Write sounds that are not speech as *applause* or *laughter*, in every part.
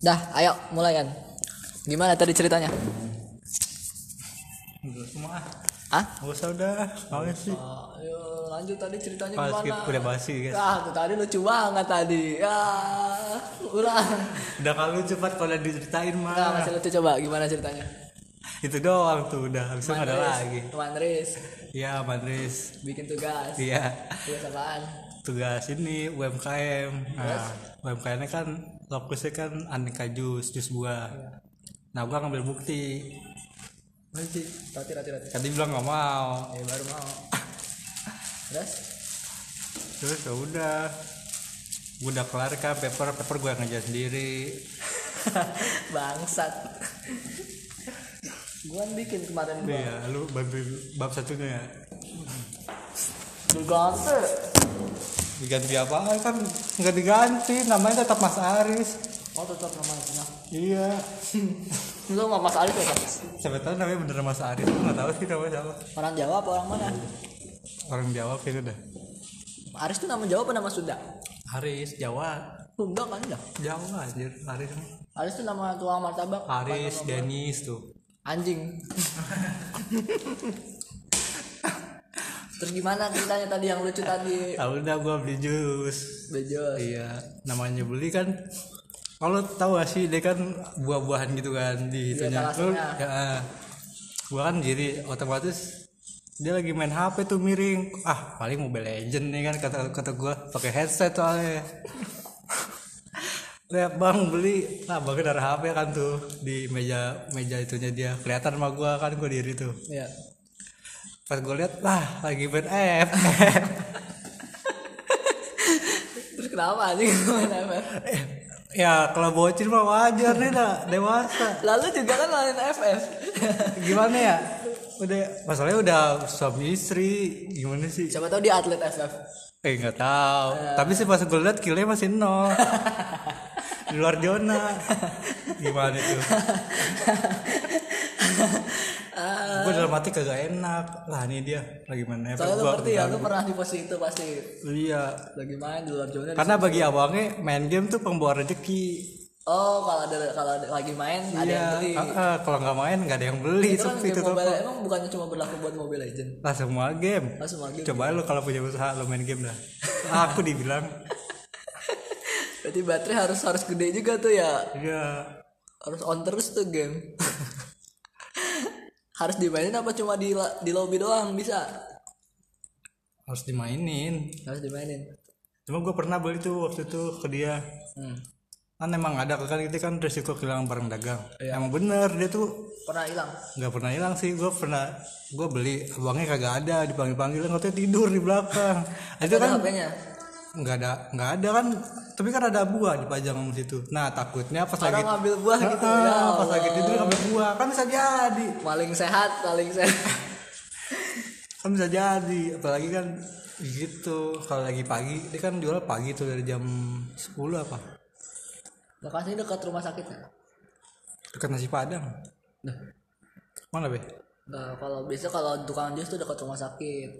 Dah, ayo mulai kan. Gimana tadi ceritanya? Enggak semua ah. Ah? Gak usah udah. Males sih. Ayo lanjut tadi ceritanya Pas skip gimana? udah basi guys. Ah, tuh tadi lucu banget tadi. Ya, ulang. Udah kalau cepat kalau diceritain mah. Nah, masih lucu coba gimana ceritanya? *laughs* Itu doang tuh udah. Habis itu ada lagi. Teman Riz, Iya Madris. bikin tugas. Iya. Tugas apaan? Tugas ini UMKM. Nah, UMKM kan fokusnya kan aneka jus, jus buah. Nah, gua ngambil bukti. Nanti, roti, roti, roti. Kan dia bilang nggak mau. Eh, baru mau. Terus? Terus ya udah. Gua udah kelar kan paper, paper gua ngerjain sendiri. *laughs* Bangsat. Gua bikin kemarin gua. Iya, lu bantuin bab satunya ya. Diganti. Diganti apa kan nggak diganti, namanya tetap Mas Aris. Oh, tetap namanya. Iya. *laughs* Lu sama Mas Alif ya? Siapa tahu namanya bener Mas Aris, gua nggak tahu sih namanya siapa. Orang Jawa apa orang mana? Orang Jawa kayaknya dah. Aris tuh nama Jawa apa nama Sunda? Aris Jawa, Sunda kan ya? Jawa anjir Aris. Aris tuh nama tukang martabak. Aris, Denis tuh. Anjing. Terus gimana ceritanya tadi yang lucu tadi? Tahu udah gua beli jus. Bejos. Iya, namanya beli kan kalau tahu gak sih dia kan buah-buahan gitu kan di Iya, itunya. talasenya. Lu, ya, gua kan jadi otomatis dia lagi main HP tuh miring. Ah, paling Mobile Legend nih kan kata kata gua pakai headset soalnya. Lihat bang beli, nah bang dari HP kan tuh di meja meja itunya dia kelihatan sama gua kan gua diri tuh. Iya. Pas gua lihat lah lagi main F. *laughs* Terus kenapa anjing main FF? ya kalau bocil mah wajar nih dah dewasa. Lalu juga kan main FF. *laughs* gimana ya udah masalahnya udah suami istri gimana sih Siapa tahu dia atlet FF. Eh nggak tahu. Tapi sih pas gue liat killnya masih nol. Di luar zona. Gimana tuh gue dalam hati kagak enak. Lah ini dia. Lagi main Soalnya lu ngerti ya, lu pernah di posisi itu pasti. Iya. Lagi main di luar zona. karena bagi abangnya main game tuh pembawa rezeki Oh, kalau ada kalau ada lagi main ada yang iya beli. ah, ah, kalau nggak main nggak ada yang beli Itu kan sepi tuh mobile, emang bukannya cuma berlaku buat Mobile Legend. lah semua game Lah semua game. coba lu kalau punya usaha lu main game dah *laughs* aku dibilang Berarti baterai harus harus gede juga tuh ya. iya Harus on terus tuh game. *laughs* harus dimainin apa cuma di di lobby doang bisa? harus dimainin Harus dimainin. cuma gue pernah beli tuh waktu itu ke dia Hmm. Kan emang ada kan itu kan resiko kehilangan barang dagang Iya. emang bener dia tuh Pernah hilang. nggak pernah hilang sih gue pernah gue beli abangnya kagak ada dipanggil panggil nggak tidur di belakang itu Ada kan nggak ada nggak ada kan tapi kan ada buah dipajang di situ nah takutnya pas lagi Orang ngambil buah gitu Ah, ya. pas lagi Allah. tidur ngambil buah kan bisa jadi Paling sehat, paling sehat. *laughs* kan bisa jadi apalagi kan gitu kalau lagi pagi dia kan jual pagi tuh dari jam 10 apa Lokasinya dekat rumah sakitnya. dekat nasi padang. Nah, mana be? Nah, kalau biasa kalau tukang jus tuh dekat rumah sakit.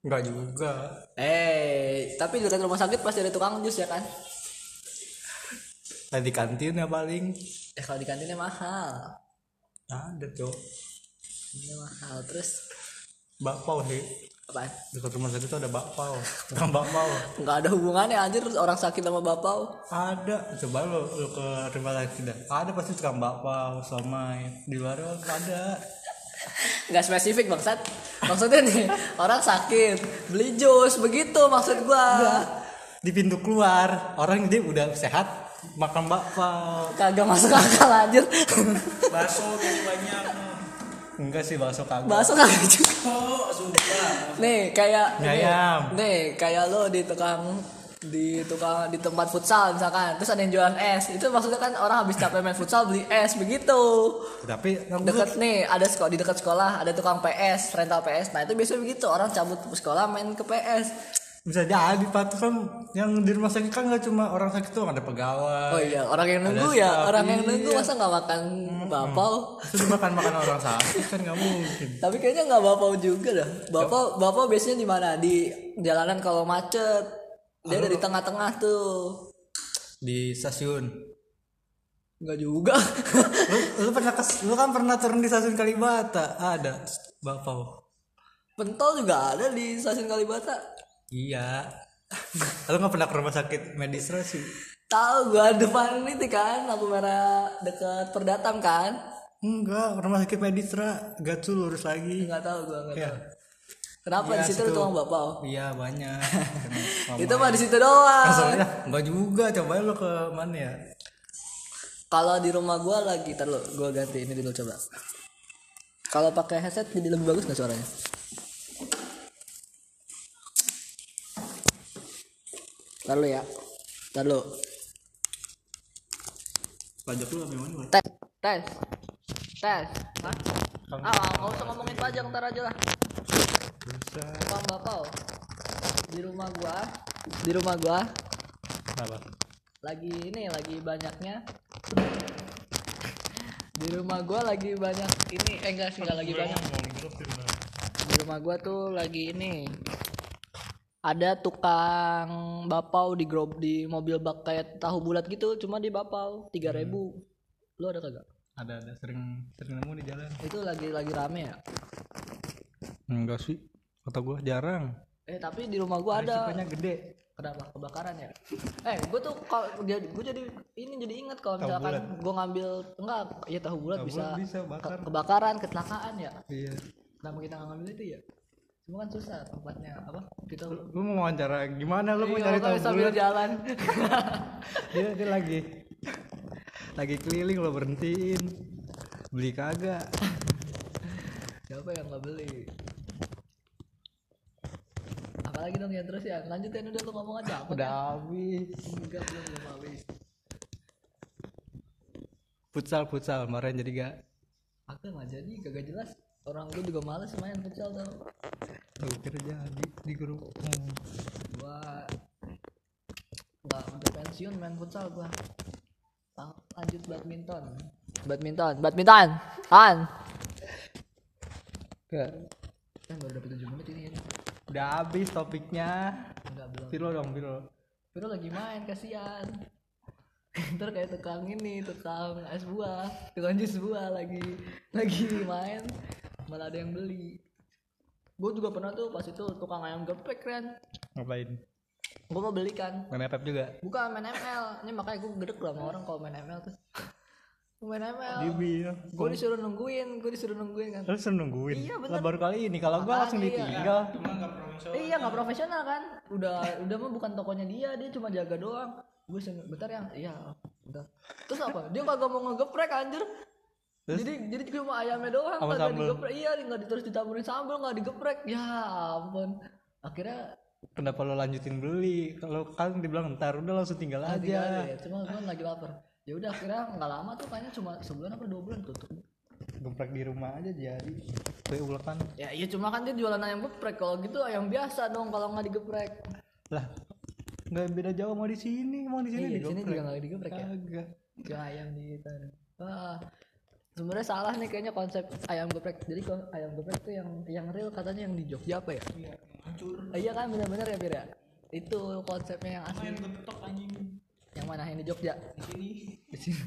Enggak juga. Eh, tapi dekat rumah sakit pasti ada tukang jus ya kan? tadi kantin ya paling. Eh kalau di kantinnya mahal. ada tuh Ini mahal. Terus? Bakpao sih apaan? dekat rumah sakit tuh ada bakpao. Tukang bakpao. Nggak ada hubungannya anjir. Orang sakit sama bapau. ada. Coba lo lo ke rumah sakit dah. Ada pasti tukang bakpao somai. Di luar ada. Nggak spesifik bangsat. Maksudnya nih orang sakit. Beli jus begitu maksud gua. di pintu keluar orang dia udah sehat makan bakpao. Kagak masuk akal anjir. bakso kayak banyak enggak sih bakso kagak. Masuk kagak juga. oh sumpah. Nih kayak ayam. nih kayak lo di tukang di tukang di tempat futsal misalkan. Terus ada yang jualan es. Itu maksudnya kan orang habis capek main futsal beli es begitu. Tapi dekat nih ada sekolah di dekat sekolah ada tukang PS rental PS nah itu biasanya begitu. Orang cabut ke sekolah main ke PS bisa jadi pak. Kan yang di rumah sakit kan nggak cuma orang sakit tuh ada pegawai oh iya orang yang nunggu ya staff, orang yang nunggu. Iya. masa nggak makan bapau? Terus makan makan orang sakit kan nggak mungkin. Tapi kayaknya nggak bapau juga dah. Bapau bapau biasanya di mana? Di jalanan kalau macet. Dia dari tengah-tengah tuh. Di stasiun. Enggak juga. lu, lu pernah kes, lu kan pernah turun di stasiun Kalibata. Ada bapau. Pentol juga ada di stasiun Kalibata. Iya lu nggak pernah ke rumah sakit medisra sih Tahu gua depan itu kan lampu merah dekat Perdatam kan? enggak rumah sakit medisra gacu lurus lagi Enggak tahu gua enggak Iya. tahu. Kenapa Iya, di situ tukang bapau? iya banyak *laughs* Itu mah di situ doang. soalnya enggak juga coba lu ke mana ya Kalau di rumah gua lagi, tar lu, gua ganti ini dulu coba. Kalau pakai headset jadi lebih bagus nggak suaranya? Tar lu ya. Tar lu. pajak lu apa mana Tes. Tes. Tes. Hah? Ah, nggak usah ngomongin pajak ntar aja lah. bisa Tukang bapau. Di rumah gua, di rumah gua apa lagi ini lagi banyaknya di rumah gua lagi banyak ini eh enggak sih enggak lagi banyak di rumah gua tuh lagi ini ada tukang bapau di grob di mobil bak kayak tahu bulat gitu cuma di bapau 3000 lu ada kagak? Ada ada. Sering sering nemu di jalan. Itu lagi lagi rame ya? Enggak sih. Kata gua jarang. Eh tapi di rumah gua ada Risikonya gede. Kenapa? Kebakaran ya? Eh gue tuh kalau dia gue jadi ini jadi ingat kalau misalkan gue ngambil enggak ya tahu bulat bisa, bisa ke- bakar. Kebakaran kecelakaan ya? Iya. Kenapa kita nggak ngambil itu ya cuma kan susah tempatnya apa? Kita lu mau wawancara gimana? Lu mau Iya, cari makanya tahu sambil jalan. *laughs* Dia dia lagi lagi keliling lo berhentiin. Beli kagak? Siapa yang nggak beli? Apalagi dong ya terus ya? Lanjutin udah lu ngomong aja. Apa udah habis. Enggak belum belum habis. Futsal futsal kemarin jadi gak aku nggak jadi kagak jelas orang gue juga males main futsal tau. Tuh kira jadi di grup. Hmm. gua nggak udah pensiun main futsal gua. Lang- lanjut badminton. Badminton badminton an Gak. kan baru dapet 7 menit ini ya. Udah habis topiknya. Enggak belum. Viro dong Viro. Viro lagi main kasihan. *laughs* Ntar kayak tukang ini tukang es buah tukang jus buah lagi lagi main malah ada yang beli. Gue juga pernah tuh pas itu tukang ayam geprek kan ngapain? Gue mau beli kan. Main FF juga? Bukan main ML ini makanya gue gedek lah sama orang kalau main ML tuh. Gua main ML ya. Gue disuruh nungguin gue disuruh nungguin kan. Terus nungguin? Iya, bener. lah baru kali ini. Kalau gua langsung Makanya, iya. ditinggal Eh, iya nggak profesional kan. Udah udah mah bukan tokonya dia. Dia cuma jaga doang. Gue bentar ya. Iya bentar terus apa? Dia kagak mau ngegeprek anjir jadi jadi cuma ayamnya doang Sama sambel. digeprek. Iya nggak terus ditambahin sambal nggak digeprek. Ya ampun. Akhirnya kenapa lo lanjutin beli? Kalau kan dibilang ntar udah langsung tinggal aja. tinggal aja ya cuma gue lagi lapar. Ya udah akhirnya nggak lama tuh kayaknya cuma sebulan apa dua bulan tutup geprek di rumah aja jadi. Kayak ulekan. Ya iya cuma kan dia jualan ayam geprek. Kalau gitu ayam biasa dong kalau nggak digeprek. Lah nggak beda jauh mau di sini. Mau di sini iya di sini juga nggak digeprek ya? Kagak. Ke ayam di sana. Wah, sebenarnya salah nih kayaknya konsep ayam geprek. Jadi kalau ayam geprek tuh yang yang real katanya yang di Jogja apa ya? Iya, hancur. Ah, iya kan benar-benar ya Pir ya? Itu konsepnya yang asli. Main getok anjing Yang mana yang di Jogja? di sini. Di sini.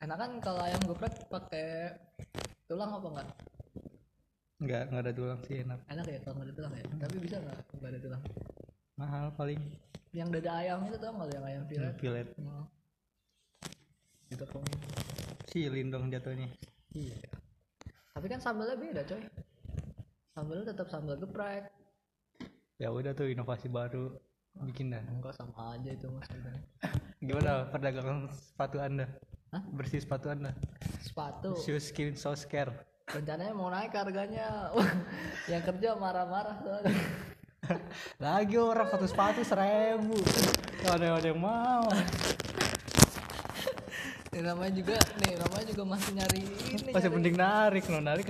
Enak kan kalau ayam geprek pakai tulang apa enggak? nggak nggak ada tulang sih enak Enak ya kalau nggak ada tulang ya. Tapi bisa nggak nggak ada tulang? mahal paling Yang dada ayam itu tau nggak yang ayam filet? filet Hmm. Ditepungin. silin dong jatuhnya Iya. Tapi kan sambalnya beda coy. Sambalnya tetap sambal geprek. ya udah tuh inovasi baru bikin dah Enggak sama aja itu mas *laughs* gimana perdagangan sepatu anda Hah? bersih sepatu anda Sepatu. shoe skin so scare Rencananya mau naik harganya. *laughs* yang kerja marah-marah soalnya. *laughs* lagi orang satu sepatu seribu ada yang mau Ini namanya juga nih namanya juga masih nyari ini. masih nyari- penting narik no narik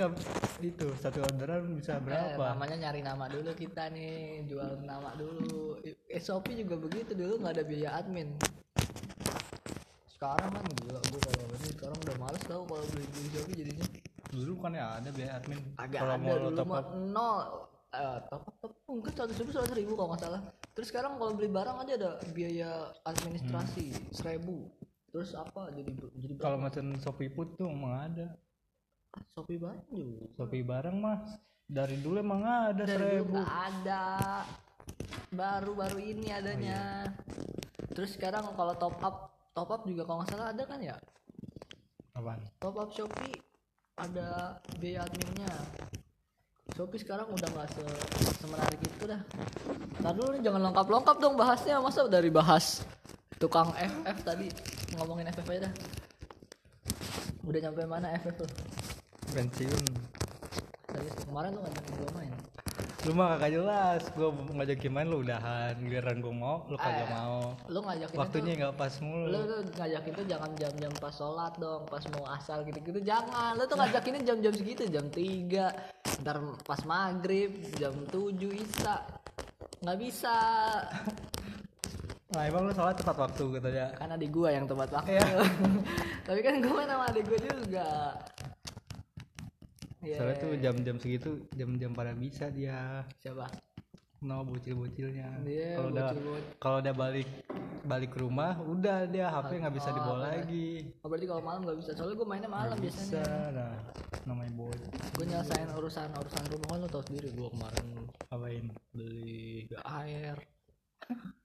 itu satu orderan bisa Eh, berapa? namanya nyari nama dulu kita nih jual nama dulu. Eh, Shopee juga begitu dulu nggak ada biaya admin. Sekarang kan gila gue kalau ini sekarang udah males tau kalau beli di Shopee jadinya. Dulu kan ya ada biaya admin. Agak kalau ada mau dulu mah nol eh top up top enggak seratus ribu seratus ribu kalau nggak salah. Terus sekarang kalau beli barang aja ada biaya administrasi seribu terus apa? Jadi jadi kalau mesen Shopee Food tuh emang ada. Shopee barang juga Shopee barang mah dari dulu emang ada dari dulu seribu nggak ada. Baru-baru ini adanya. Terus sekarang kalau top up top up juga kalau nggak salah ada kan ya? Apaan? Top up Shopee ada biaya adminnya. Shopee sekarang udah nggak se semenarik itu dah. Ntar dulu nih jangan lengkap-lengkap dong bahasnya. Masa dari bahas tukang FF tadi. Ngomongin FF aja dah. Udah nyampe mana FF lo pensiun. Serius kemarin lu ngajakin gue main. Lu mah kagak jelas. Gua ngajakin main lu udahan. Giliran gua mau lu kagak Eh, mau. Lu ngajakin waktunya nggak pas lu, mulu. Lu tuh ngajakin tuh jangan jam-jam pas sholat dong pas mau asal gitu-gitu. Jangan. Lu tuh ngajakinnya jam-jam segitu jam 3 ntar pas maghrib jam 7 isya nggak bisa *laughs* nah emang lu sholat tepat waktu katanya kan adik gua yang tepat waktu. *laughs* Tapi kan gua main sama adik gua juga. Iya. soalnya tuh jam-jam segitu jam-jam pada bisa dia. Siapa? No bocil-bocilnya. Iya, kalau udah kalau udah balik balik ke rumah udah dia HP nggak bisa dibawa lagi. Oh, berarti kalau malam nggak bisa. Soalnya gua mainnya malam biasanya. bisa nah namanya bocil. Gua nyelesain urusan urusan rumah. Kan lu tau sendiri gua kemarin apain? beli air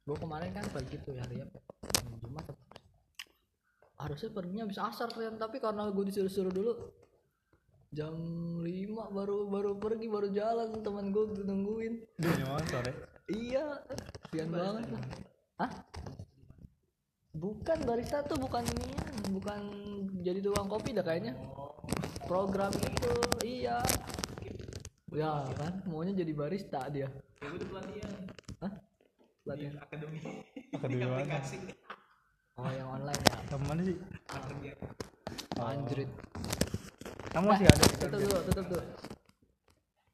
gua kemarin kan pergi tuh hari apa Hari Jumat apa? harusnya perginya bisa asar ternyata tapi karena gue disuruh-suruh dulu jam 5 baru baru pergi baru jalan teman gue nungguin. Dia banget sore iya. Sian banget. lah Hah? bukan barista tuh bukan ini bukan jadi tukang kopi dah kayaknya. Program itu iya. Ya kan maunya jadi barista dia. Ya Hah? pelatihan akademi. Akademi mana? aplikasi. Oh yang online ya? Mana sih. Kerja anjrit. Kamu masih ada? tutup dulu tutup dulu